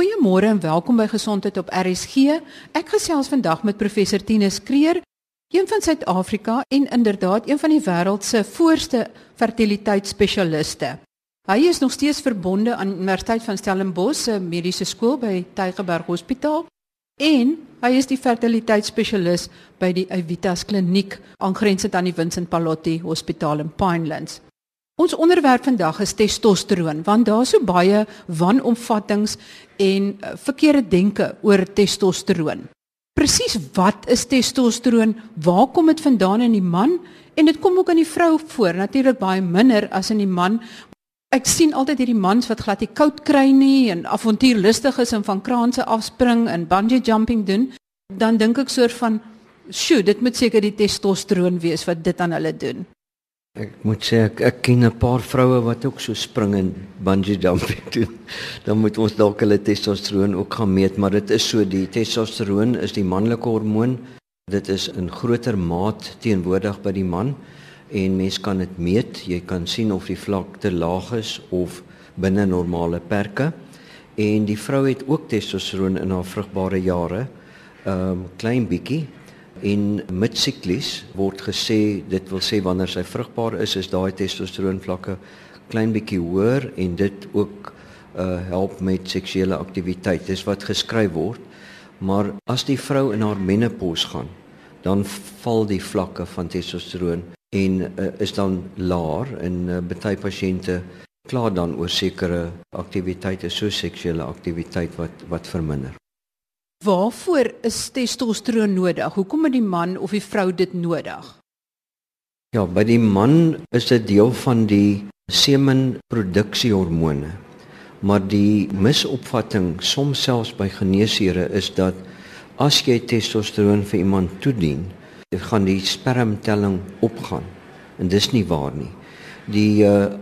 Goeiemôre en welkom by Gesondheid op RSG. Ek gesels vandag met professor Tinus Kreer, een van Suid-Afrika en inderdaad een van die wêreld se voorste fertiliteitsspesialiste. Hy is nog steeds verbonde aan Universiteit van Stellenbosch se mediese skool by Tygerberg Hospitaal en hy is die fertiliteitsspesialis by die Evitas Kliniek aangrensend aan die Vincent Pallotti Hospitaal in Pinelands. Ons onderwerp vandag is testosteron want daar is so baie wanomvattings en uh, verkeerde denke oor testosteron. Presies wat is testosteron? Waar kom dit vandaan in die man? En dit kom ook in die vrou voor, natuurlik baie minder as in die man. Ek sien altyd hierdie mans wat glad nie koud kry nie en avontuurlustig is en van kraanse afspring en bungee jumping doen, dan dink ek soort van, "Sjoe, dit moet seker die testosteron wees wat dit aan hulle doen." Ek moet sê ek ek ken 'n paar vroue wat ook so spring en bungee jumping doen. Dan moet ons dalk hulle testosteron ook gaan meet, maar dit is so die testosteron is die manlike hormoon. Dit is in groter maat teenwoordig by die man en mens kan dit meet. Jy kan sien of die vlak te laag is of binne normale perke. En die vrou het ook testosteron in haar vrugbare jare. Ehm um, klein bietjie en midsiklies word gesê dit wil sê wanneer sy vrugbaar is is daai testosteron vlakke klein bietjie hoër en dit ook uh help met seksuele aktiwiteit. Dis wat geskryf word. Maar as die vrou in haar menopause gaan dan val die vlakke van testosteron en uh, is dan laer en uh, baie pasiënte kla dan oor sekere aktiwiteite so seksuele aktiwiteit wat wat verminder Waarvoor is testosteron nodig? Hoekom het die man of die vrou dit nodig? Ja, by die man is dit deel van die semenproduksiehormone. Maar die misopvatting soms selfs by geneesere is dat as jy testosteron vir iemand toedien, dan gaan die spermtelling opgaan. En dis nie waar nie. Die uh,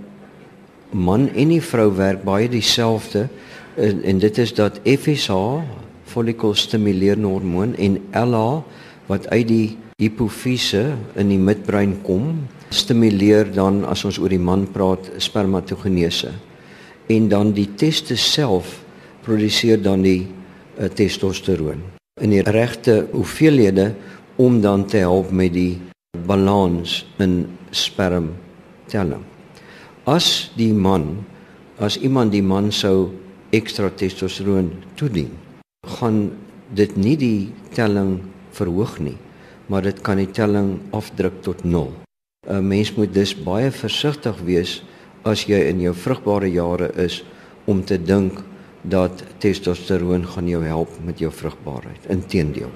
man en die vrou werk baie dieselfde en, en dit is dat FSH follikelstimulerende hormoon en LH wat uit die hipofise in die midbrein kom, stimuleer dan as ons oor die man praat spermatogenese. En dan die testis self produseer dan die uh, testosteron in die regte hoeveelhede om dan te help met die balans in spermtelling. As die man as iemand die man sou ekstra testosteron toedien, gaan dit nie die telling verhoog nie, maar dit kan die telling afdruk tot 0. 'n Mens moet dus baie versigtig wees as jy in jou vrugbare jare is om te dink dat testosteron gaan jou help met jou vrugbaarheid. Inteendeel.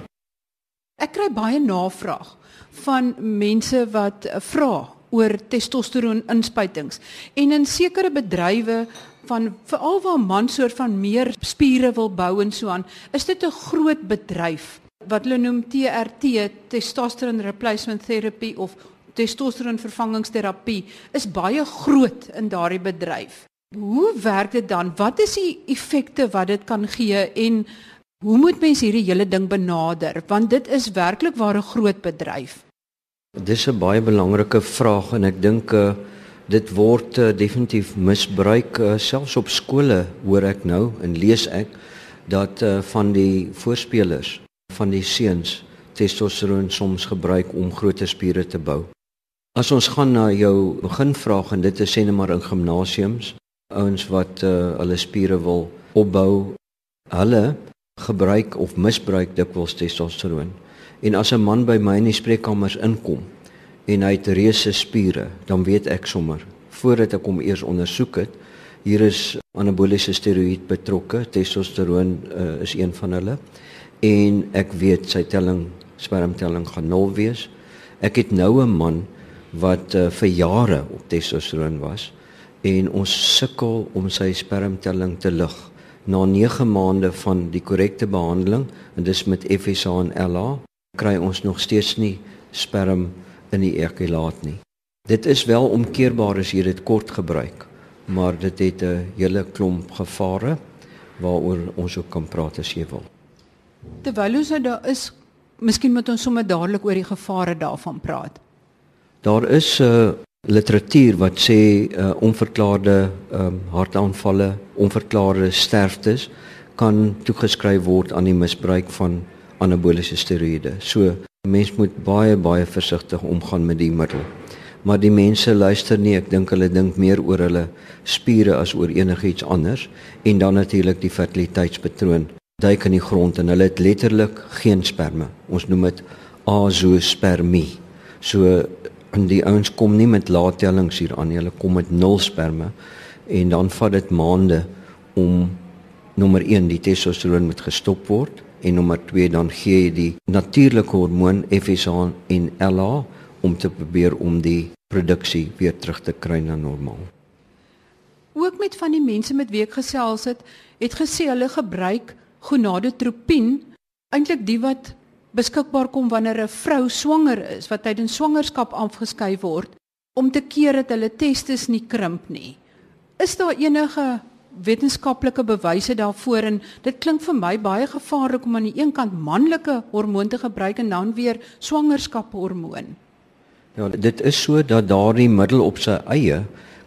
Ek kry baie navraag van mense wat vra oor testosteron inspuitings en in sekere bedrywe van veral waar man soort van meer spiere wil bou en so aan, is dit 'n groot bedryf wat hulle noem TRT, testosterone replacement therapy of testosteron vervangingsterapie, is baie groot in daardie bedryf. Hoe werk dit dan? Wat is die effekte wat dit kan gee en hoe moet mense hierdie hele ding benader? Want dit is werklik waar 'n groot bedryf. Dis 'n baie belangrike vraag en ek dink uh dit word uh, definitief misbruik uh, selfs op skole hoor ek nou en lees ek dat uh, van die voorspelers van die seuns testosteron soms gebruik om groter spiere te bou. As ons gaan na jou beginvraag en dit is sê net maar in gimnasiums, ouens wat uh, hulle spiere wil opbou, hulle gebruik of misbruik dikwels testosteron. En as 'n man by my in die spreekkamers inkom en hy het reuse spiere, dan weet ek sommer voordat ek hom eers ondersoek het, hier is anaboliese steroïd betrokke, testosteron uh, is een van hulle en ek weet sy telling spermtelling gaan nul wees. Ek het nou 'n man wat uh, vir jare op testosteron was en ons sukkel om sy spermtelling te lig. Na 9 maande van die korrekte behandeling en dis met FSH en LH kry ons nog steeds nie sperm in die ekulaat nie. Dit is wel omkeerbaar as jy dit kort gebruik, maar dit het 'n hele klomp gevare waaroor ons ook kan praat as jy wil. Terwyl ons nou daar is, miskien moet ons sommer dadelik oor die gevare daarvan praat. Daar is 'n uh, literatuur wat sê uh, onverklaarde um, hartaanvalle, onverklaarde sterftes kan toegeskryf word aan die misbruik van anaboliese steroïde. So mens moet baie baie versigtig omgaan met die middel. Maar die mense luister nie, ek dink hulle dink meer oor hulle spiere as oor enigiets anders en dan natuurlik die fertiliteitspatroon duik in die grond en hulle het letterlik geen sperma. Ons noem dit azoospermie. So en die ouens kom nie met laatellings hier aan nie, hulle kom met nul sperma en dan vat dit maande om nommer 1 die testosteron moet gestop word en nommer 2 dan gee jy die natuurlike hormoon FSH en LH om te probeer om die produksie weer terug te kry na normaal. Ook met van die mense met wie ek gesels het, het gesê hulle gebruik gonadotropin, eintlik die wat beskikbaar kom wanneer 'n vrou swanger is wat tydens swangerskap afgeskei word om te keer dat hulle testes nie krimp nie. Is daar enige wetenskaplike bewyse daarvoor en dit klink vir my baie gevaarlik om aan die een kant manlike hormoon te gebruik en dan weer swangerskapshormoon. Ja, dit is so dat daardie middel op sy eie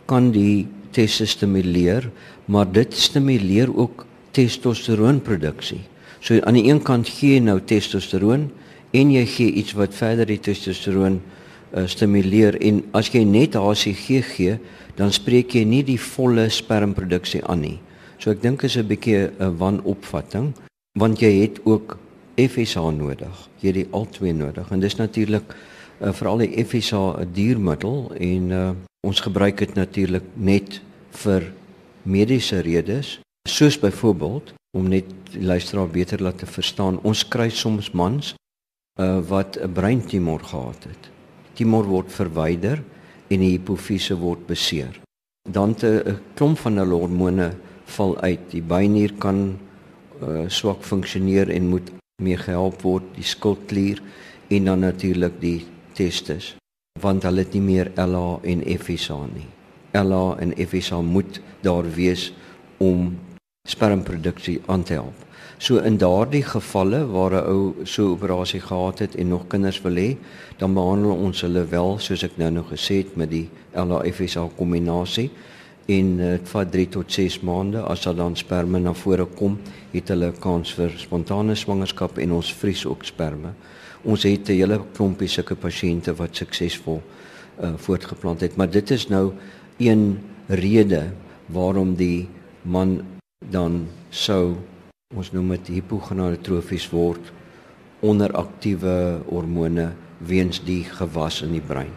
kan die testes stimuleer, maar dit stimuleer ook testosteroonproduksie. So aan die een kant gee jy nou testosteroon en jy gee iets wat verder die testosteroon uh, stimuleer en as jy net HCG gee, dan spreek jy nie die volle spermproduksie aan nie. So ek dink is 'n bietjie 'n wanopvatting want jy het ook FSH nodig. Jy het die albei nodig en dis natuurlik uh, veral die FSH 'n diermiddel en uh, ons gebruik dit natuurlik net vir mediese redes soos byvoorbeeld om net die luisteraar beter laat te verstaan. Ons kry soms mans uh, wat 'n breintumor gehad het. Die tumor word verwyder en die hipofise word beseer. Dan 'n klomp van hulle hormone val uit. Die bynier kan uh, swak funksioneer en moet meer gehelp word, die skildklier en dan natuurlik die testes want hulle het nie meer LH en FSH nie. LH en FSH moet daar wees om spermproduksie aan te help. So in daardie gevalle waar 'n ou so 'n operasie gehad het en nog kinders wil hê, dan behandel ons hulle wel soos ek nou nog gesê het met die LHFSH kombinasie. En dit uh, vat 3 tot 6 maande. As daar dan sperma na vore kom, het hulle kans vir spontane swangerskap en ons vries ook sperma. Ons het 'n hele klompie sulke pasiënte wat suksesvol uh, voortgeplant het, maar dit is nou een rede waarom die man dan sou ons noem dit hipogonadotrofies word onderaktiewe hormone weens die gewas in die brein.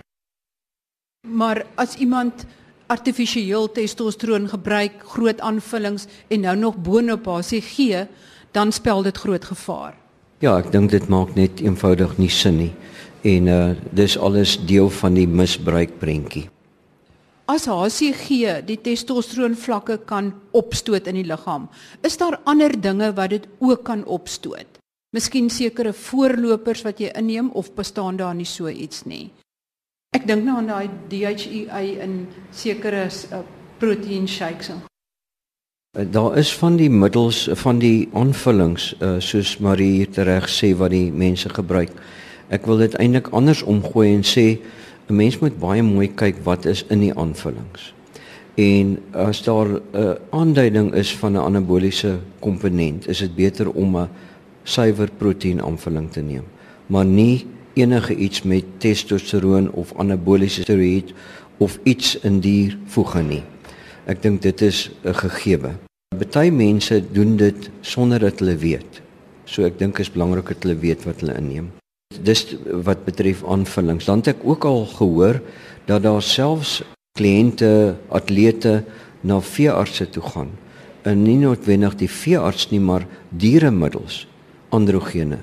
Maar as iemand artifisieel testosteron gebruik, groot aanvullings en nou nog boonop HCG, dan spel dit groot gevaar. Ja, ek dink dit maak net eenvoudig nie sin nie. En uh dis alles deel van die misbruik prentjie. As HCG die testosteron vlakke kan opstoot in die liggaam, is daar ander dinge wat dit ook kan opstoot. Miskien sekere voorlopers wat jy inneem of bestaan daar nie so iets nie. Ek dink nou aan daai DHEA in sekere uh, protein shakes. Uh, daar is van die middels van die aanvullings uh, soos Marie reg sê wat die mense gebruik. Ek wil dit eintlik anders omgooi en sê 'n mens moet baie mooi kyk wat is in die aanvullings. En as daar 'n aanduiding is van 'n anaboliese komponent, is dit beter om 'n suiwer proteïen aanvulling te neem, maar nie enige iets met testosteron of anaboliese steroïd of iets in die voege nie. Ek dink dit is 'n gegewe. Party mense doen dit sonder dat hulle weet. So ek dink is belangrik dat hulle weet wat hulle inneem. Dis wat betref aanvullings. Dan het ek ook al gehoor dat daar selfs kliënte, atlete na veeartse toe gaan. En nie noodwendig die veearts nie, maar dieremiddels, androgene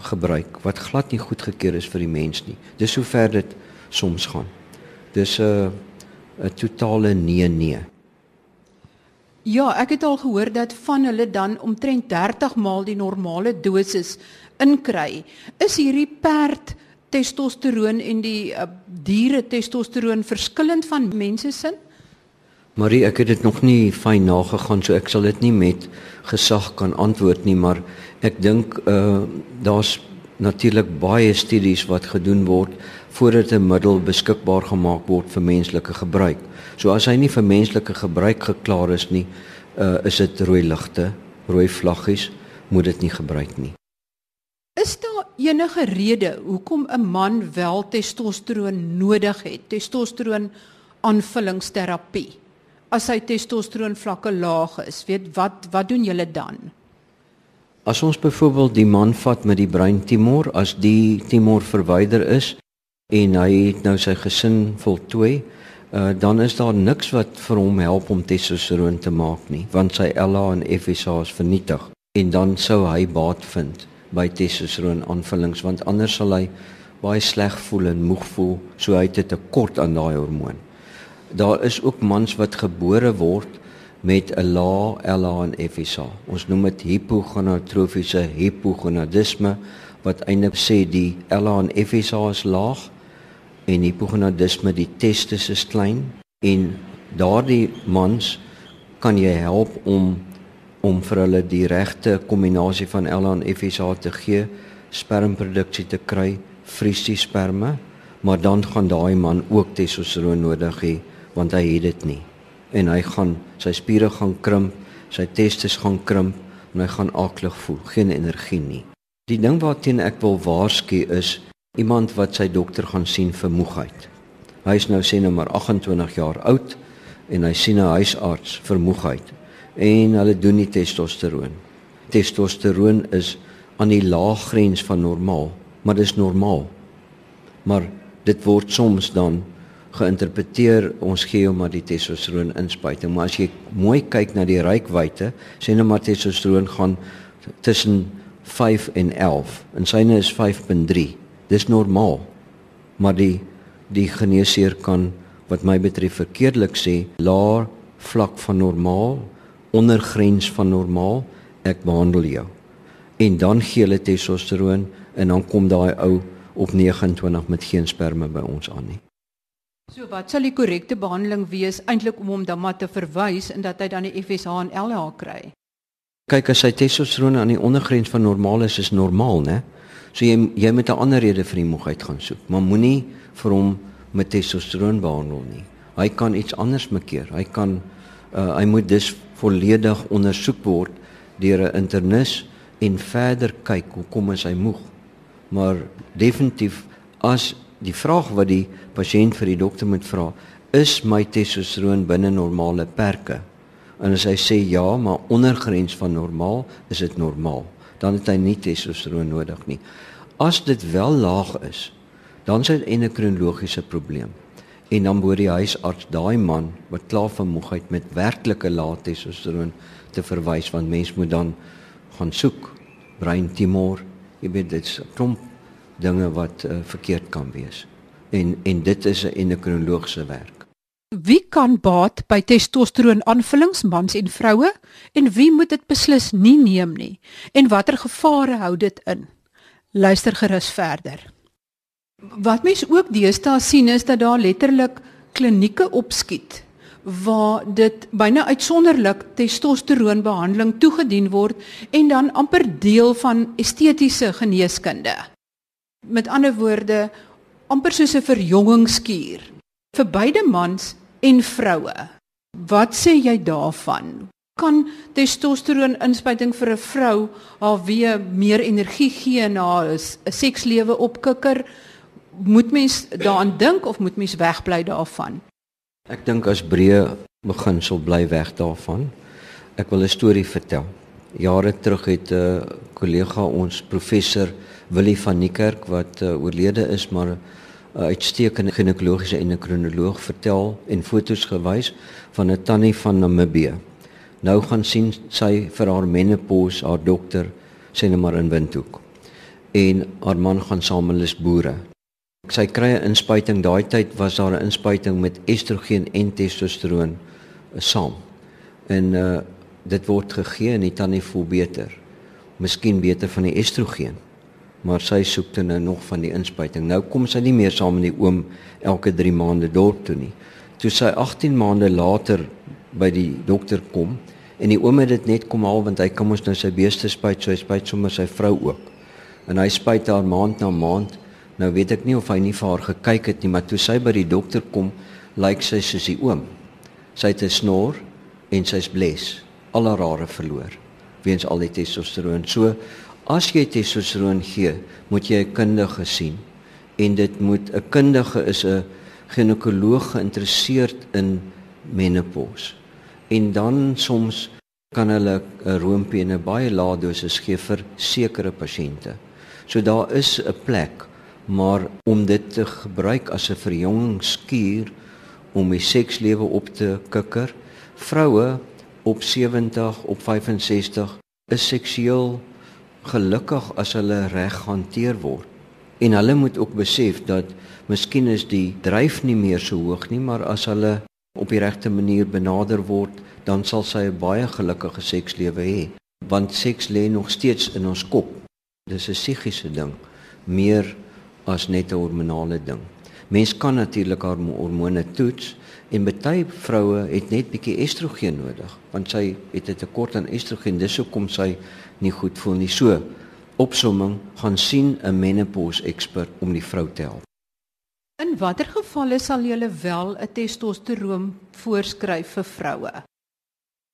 gebruik wat glad nie goedgekeur is vir die mens nie. Dis hoe ver dit soms gaan. Dis 'n 'n totale nee nee. Ja, ek het al gehoor dat van hulle dan omtrent 30 maal die normale dosis inkry. Is hierdie perd testosteroon en die uh, diere testosteroon verskillend van mense se? Marie, ek het dit nog nie fyn nagegaan, so ek sal dit nie met gesag kan antwoord nie, maar ek dink uh daar's natuurlik baie studies wat gedoen word voordat 'n middel beskikbaar gemaak word vir menslike gebruik. So as hy nie vir menslike gebruik geklaar is nie, uh is dit rooi ligte rooi vlaggies, moet dit nie gebruik nie. Is daar enige rede hoekom 'n man wel testosteron nodig het? Testosteron aanvullingsterapie. As sy testosteron vlakke laag is, weet wat wat doen julle dan? As ons byvoorbeeld die man vat met die breintumor, as die tumor verwyder is en hy het nou sy gesin voltooi, uh, dan is daar niks wat vir hom help om testosteron te maak nie, want sy LH en FSH is vernietig en dan sou hy baat vind by testosteron aanvullings want anders sal hy baie sleg voel en moeg voel so hy het 'n tekort aan daai hormoon. Daar is ook mans wat gebore word met 'n lae LH en FSH. Ons noem dit hipogonatrofiese hipogonadisme wat eintlik sê die LH en FSH is laag en hipogonadisme die testis is klein en daardie mans kan jy help om om vir hulle die regte kombinasie van LH en FSH te gee, spermproduksie te kry, vries die sperme, maar dan gaan daai man ook testosteron nodig hê want hy het dit nie. En hy gaan sy spiere gaan krimp, sy testis gaan krimp en hy gaan aklig voel, geen energie nie. Die ding waarteen ek wil waarsku is iemand wat sy dokter gaan sien vir moegheid. Hy is nou sê nou maar 28 jaar oud en hy sien 'n huisarts vir moegheid en hulle doen nie testosteron. Testosteron is aan die laaggrens van normaal, maar dis normaal. Maar dit word soms dan geïnterpreteer ons gee hom maar die testosteron inspuiting, maar as jy mooi kyk na die rykwyte, sê nou maar testosteron gaan tussen 5 en 11 en syne is 5.3. Dis normaal. Maar die die geneesheer kan wat my betref verkeerdelik sê laer vlak van normaal ondergrens van normaal, ek behandel jou. En dan gee hulle testosteron en dan kom daai ou op 29 met geen sperma by ons aan nie. So wat sal die korrekte behandeling wees eintlik om hom dan maar te verwys en dat hy dan die FSH en LH kry? Kyk as sy testosteron aan die ondergrens van normaal is, is normaal, né? So jy jy moet 'n ander rede vir die moegheid gaan soek, maar moenie vir hom met testosteron behandel nie. Hy kan iets anders mekeer. Hy kan uh, hy moet dus volledig ondersoek word deur 'n internis en verder kyk hoekom is hy moeg. Maar definitief as die vraag wat die pasiënt vir die dokter moet vra, is my testosteron binne normale perke? En as hy sê ja, maar onder grens van normaal, is dit normaal. Dan het hy nie testosteron nodig nie. As dit wel laag is, dan is dit 'n endokrinologiese probleem. En dan moet die huisarts daai man wat klaar van moegheid met werklike lae testosteron te verwys want mens moet dan gaan soek brein tumor jy weet dit's 'n klomp dinge wat uh, verkeerd kan wees. En en dit is 'n endokrinologiese werk wie kan baat by testosteron aanvullings mans en vroue? En wie moet dit beslis nie neem nie? En watter gevare hou dit in? Luister gerus verder. Wat mense ook deesdae sien is dat daar letterlik klinieke opskiet waar dit byna uitsonderlik testosteroonbehandeling toegedien word en dan amper deel van estetiese geneeskunde. Met ander woorde amper soos 'n verjongingskuur. Vir beide mans en vroue. Wat sê jy daarvan? Kan testosteroon inspuiting vir 'n vrou haar weer meer energie gee na 'n sekslewe opkikker? moet mens daaraan dink of moet mens wegbly daarvan? Ek dink as breë beginsel bly weg daarvan. Ek wil 'n storie vertel. Jare terug het 'n uh, kollega ons professor Willie van Niekerk wat uh, oorlede is maar 'n uh, uitstekende ginekologiese endokrinoloog vertel en foto's gewys van 'n tannie van Namibië. Nou gaan sien sy vir haar menopause haar dokter sê net maar in Windhoek. En haar man gaan saam met hulle boere sy kry 'n inspuiting daai tyd was daar 'n inspuiting met estrogen en testosteron saam. En uh dit word gegee en die tannie voel beter. Miskien beter van die estrogen. Maar sy soek dan nou nog van die inspuiting. Nou kom sy nie meer saam met die oom elke 3 maande dorp toe nie. Toe sy 18 maande later by die dokter kom en die oom het dit net kom haal want hy kom ons nou sy beeste spuit, so hy spuit sommer sy vrou ook. En hy spuit haar maand na maand Nou weet ek nie of hy nie vir haar gekyk het nie, maar toe sy by die dokter kom, lyk sy soos die oom. Sy het 'n snor en sy's bles. Al haar hare verloor. weens al die testosteroon. So as jy testosteroon gee, moet jy 'n kundige sien en dit moet 'n kundige is 'n ginekoloog geïnteresseerd in menopause. En dan soms kan hulle 'n roompie in 'n baie lae dosis gee vir sekere pasiënte. So daar is 'n plek, maar om dit te gebruik as 'n verjongingskuur om die sekslewe op te kikker, vroue op 70 op 65 is seksueel gelukkig as hulle reg hanteer word. En hulle moet ook besef dat miskien is die dryf nie meer so hoog nie, maar as hulle op die regte manier benader word, dan sal sy 'n baie gelukkige sekslewe hê. Want seks lê nog steeds in ons kop. Dis 'n psigiese ding, meer as net 'n hormonale ding. Mens kan natuurlik haar hormone toets en baie vroue het net bietjie estrogen nodig want sy het 'n tekort aan estrogen dis hoekom sy nie goed voel nie. So opsomming gaan sien 'n menopause ekspert om die vrou te help In watter gevalle sal jy wel 'n testosteroon voorskryf vir vroue?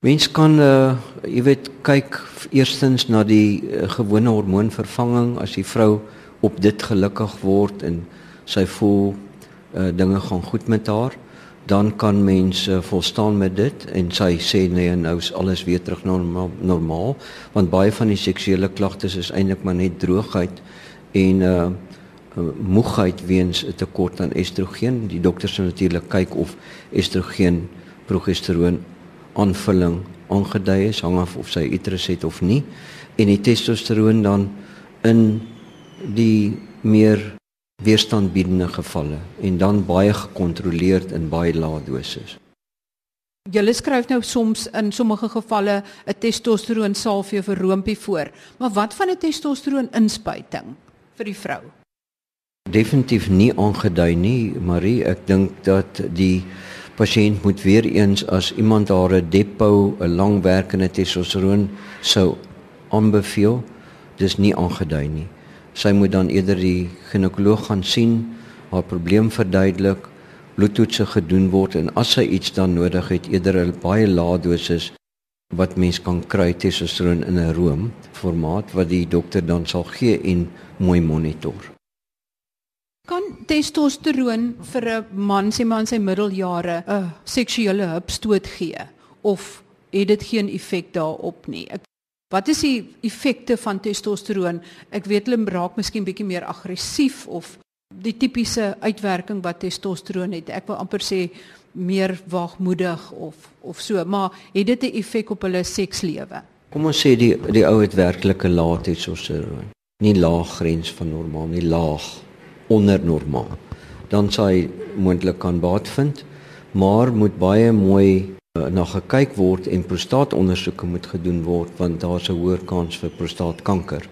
Mens kan uh jy weet kyk eerstens na die uh, gewone hormoonvervanging. As die vrou op dit gelukkig word en sy voel uh, dinge gaan goed met haar dan kan mense volstaan met dit en sy sê nee nou is alles weer terug na normaal, normaal want baie van die seksuele klagtes is eintlik maar net droogheid en uh moegheid weens 'n tekort aan estrogen. Die dokter sal natuurlik kyk of estrogen progesteroon aanvulling aangedui is hang af of sy uterus het of nie. En die testosteroon dan in die meer weerstandbiedende gevalle en dan baie gekontroleerd in baie lae doses. Julle skryf nou soms in sommige gevalle 'n testosteroon salfie vir roompie voor, maar wat van 'n testosteroon inspuiting vir die vrou? Definitief nie aangedui nie, Marie. Ek dink dat die pasiënt moet weer eens as iemand haar 'n depo, 'n langwerkende testosteroon sou aanbeveel, dis nie aangedui nie sy moet dan eerder die ginekoloog gaan sien, haar probleem verduidelik, bloedtoetse gedoen word en as sy iets dan nodig het, eerder 'n baie lae dosis wat mens kan kry testosteron in 'n room formaat wat die dokter dan sal gee en mooi monitor. Kan testosteron vir 'n man sê man sy middeljare 'n seksuele hupstoot gee of het dit geen effek daarop nie? Ek Wat is die effekte van testosteron? Ek weet hulle raak miskien bietjie meer aggressief of die tipiese uitwerking wat testosteron het. Ek wil amper sê meer waagmoedig of of so, maar het dit 'n effek op hulle sekslewe? Kom ons sê die die ou het werklike lae testosteron. Nie laag grens van normaal nie, laag onder normaal. Dan sal hy moontlik kan baat vind, maar moet baie mooi na gekyk word en prostaatondersoeke moet gedoen word want daar's 'n hoër kans vir prostaatkanker.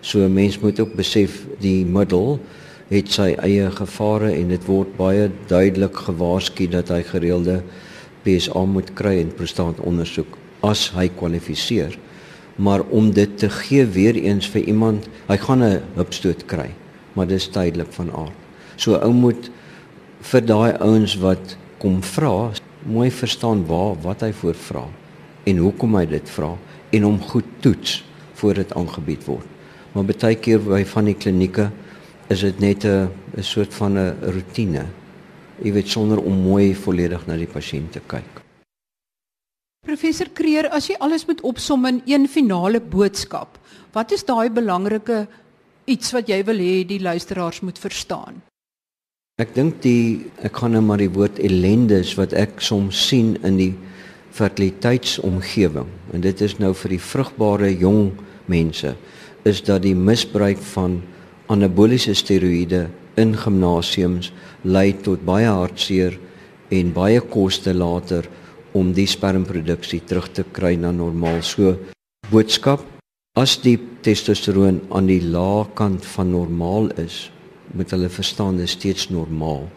So 'n mens moet ook besef die middel het sy eie gevare en dit word baie duidelik gewaarsku dat hy gereelde PSA moet kry en prostaatondersoek as hy kwalifiseer. Maar om dit te gee weer eens vir iemand, hy gaan 'n hupstoot kry, maar dis tydelik van aard. So ou moet vir daai ouens wat kom vra mooi verstaan waar wat hy voor vra en hoekom hy dit vra en hom goed toets voor dit aangebied word. Maar baie keer by van die klinieke is dit net 'n 'n soort van 'n rotine. Jy weet sonder om mooi volledig na die pasiënt te kyk. Professor Kreer, as jy alles moet opsom in een finale boodskap, wat is daai belangrike iets wat jy wil hê die luisteraars moet verstaan? Ek dink die ek gaan nou maar die woord ellendes wat ek soms sien in die fertiliteitsomgewing en dit is nou vir die vrugbare jong mense is dat die misbruik van anaboliese steroïde in gimnasiums lei tot baie hartseer en baie koste later om die spermproduksie terug te kry na normaal. So boodskap as die testosteroon aan die lae kant van normaal is, moet hulle verstaan is steeds normaal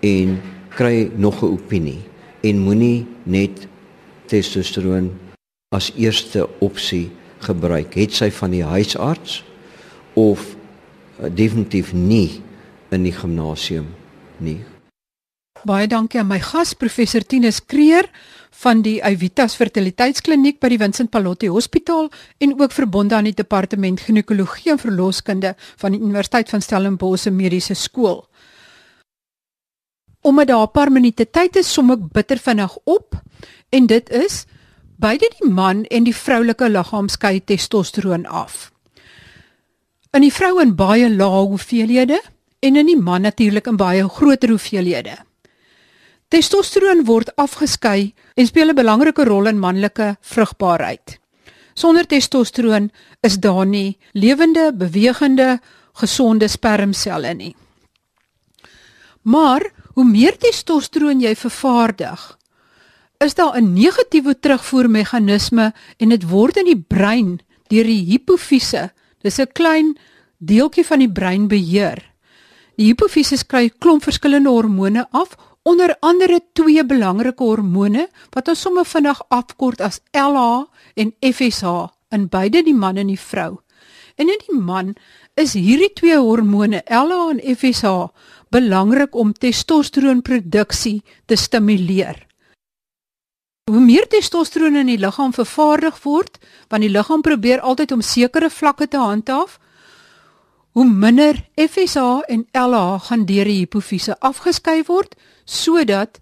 en kry nog 'n opinie en moenie net testosteron as eerste opsie gebruik. Het sy van die huisarts of uh, definitief nie in die gimnasium nie? Baie dankie aan my gas professor Tinus Kreer van die Avitas Fertiliteitskliniek by die Vincent Pallotti Hospitaal en ook verbonde aan die departement ginekologie en verloskunde van die Universiteit van Stellenbosch Mediese Skool. Omdat daar 'n paar minute tyd is, som ek bitter vinnig op en dit is beide die man en die vroulike liggaam skei testosteroon af. In die vrou in baie lae hoeveelhede en in die man natuurlik in baie groter hoeveelhede. Testosteroon word afgeskei en speel 'n belangrike rol in manlike vrugbaarheid. Sonder testosteroon is daar nie lewende, bewegende, gesonde spermselle nie. Maar hoe meer testosteroon jy vervaardig, is daar 'n negatiewe terugvoermeganisme en dit word in die brein deur die hipofise, dis 'n klein deeltjie van die brein beheer. Die hipofise kry klomp verskillende hormone af onder andere twee belangrike hormone wat ons sommer vinnig afkort as LH en FSH in beide die man en die vrou. En in die man is hierdie twee hormone LH en FSH belangrik om testosteroonproduksie te stimuleer. Hoe meer testosteroon in die liggaam vervaardig word, want die liggaam probeer altyd om sekere vlakke te handhaaf, hoe minder FSH en LH gaan deur die hipofise afgeskei word sodat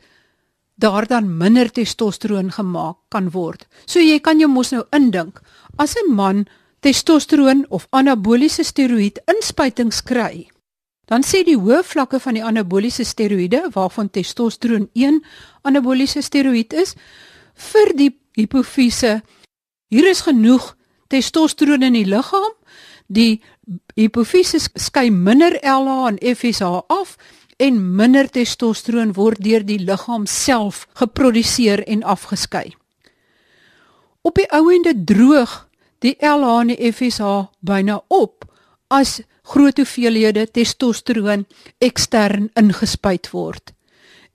daar dan minder testosteroon gemaak kan word. So jy kan jou mos nou indink as 'n man testosteroon of anaboliese steroïed inspuitings kry, dan sê die hoë vlakke van die anaboliese steroïde waarvan testosteroon 1 anaboliese steroïed is vir die hipofise hier is genoeg testosteroon in die liggaam die hipofise skei minder LH en FSH af en minder testosteroon word deur die liggaam self geproduseer en afgeskei. Op die ouende droog die LH en die FSH byna op as groot hoeveelhede testosteroon ekstern ingespuit word.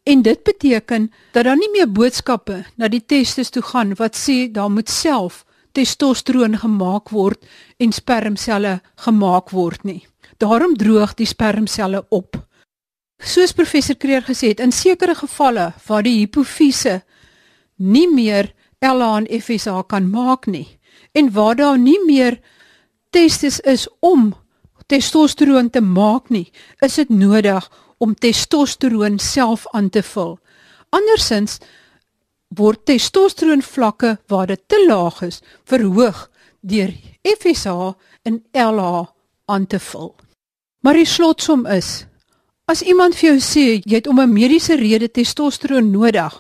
En dit beteken dat daar nie meer boodskappe na die testes toe gaan wat sê daar moet self testosteroon gemaak word en spermselle gemaak word nie. Daarom droog die spermselle op. Soos professor Kreer gesê het, in sekere gevalle waar die hipofise nie meer LH en FSH kan maak nie en waar daar nie meer testes is om testosteroon te maak nie, is dit nodig om testosteroon self aan te vul. Andersins word testosteroon vlakke waar dit te laag is verhoog deur FSH en LH aan te vul. Maar die slotsom is as iemand vir jou sê jy het om 'n mediese rede testosteroon nodig,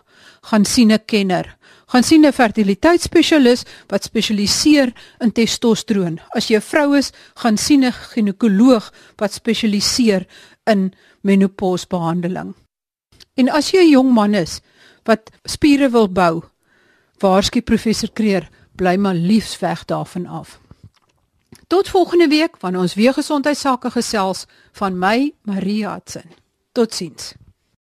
gaan sien 'n kenner. Gaan sien 'n fertiliteitsspesialis wat spesialiseer in testosteroon. As jy 'n vrou is, gaan sien 'n ginekoloog wat spesialiseer in menopausbehandeling. En as jy 'n jong man is, wat spiere wil bou. Waarskynlik professor Kreer bly maar liefs weg daarvan af. Tot volgende week wanneer ons weer gesondheidsake gesels van my Maria Hudson. Totsiens.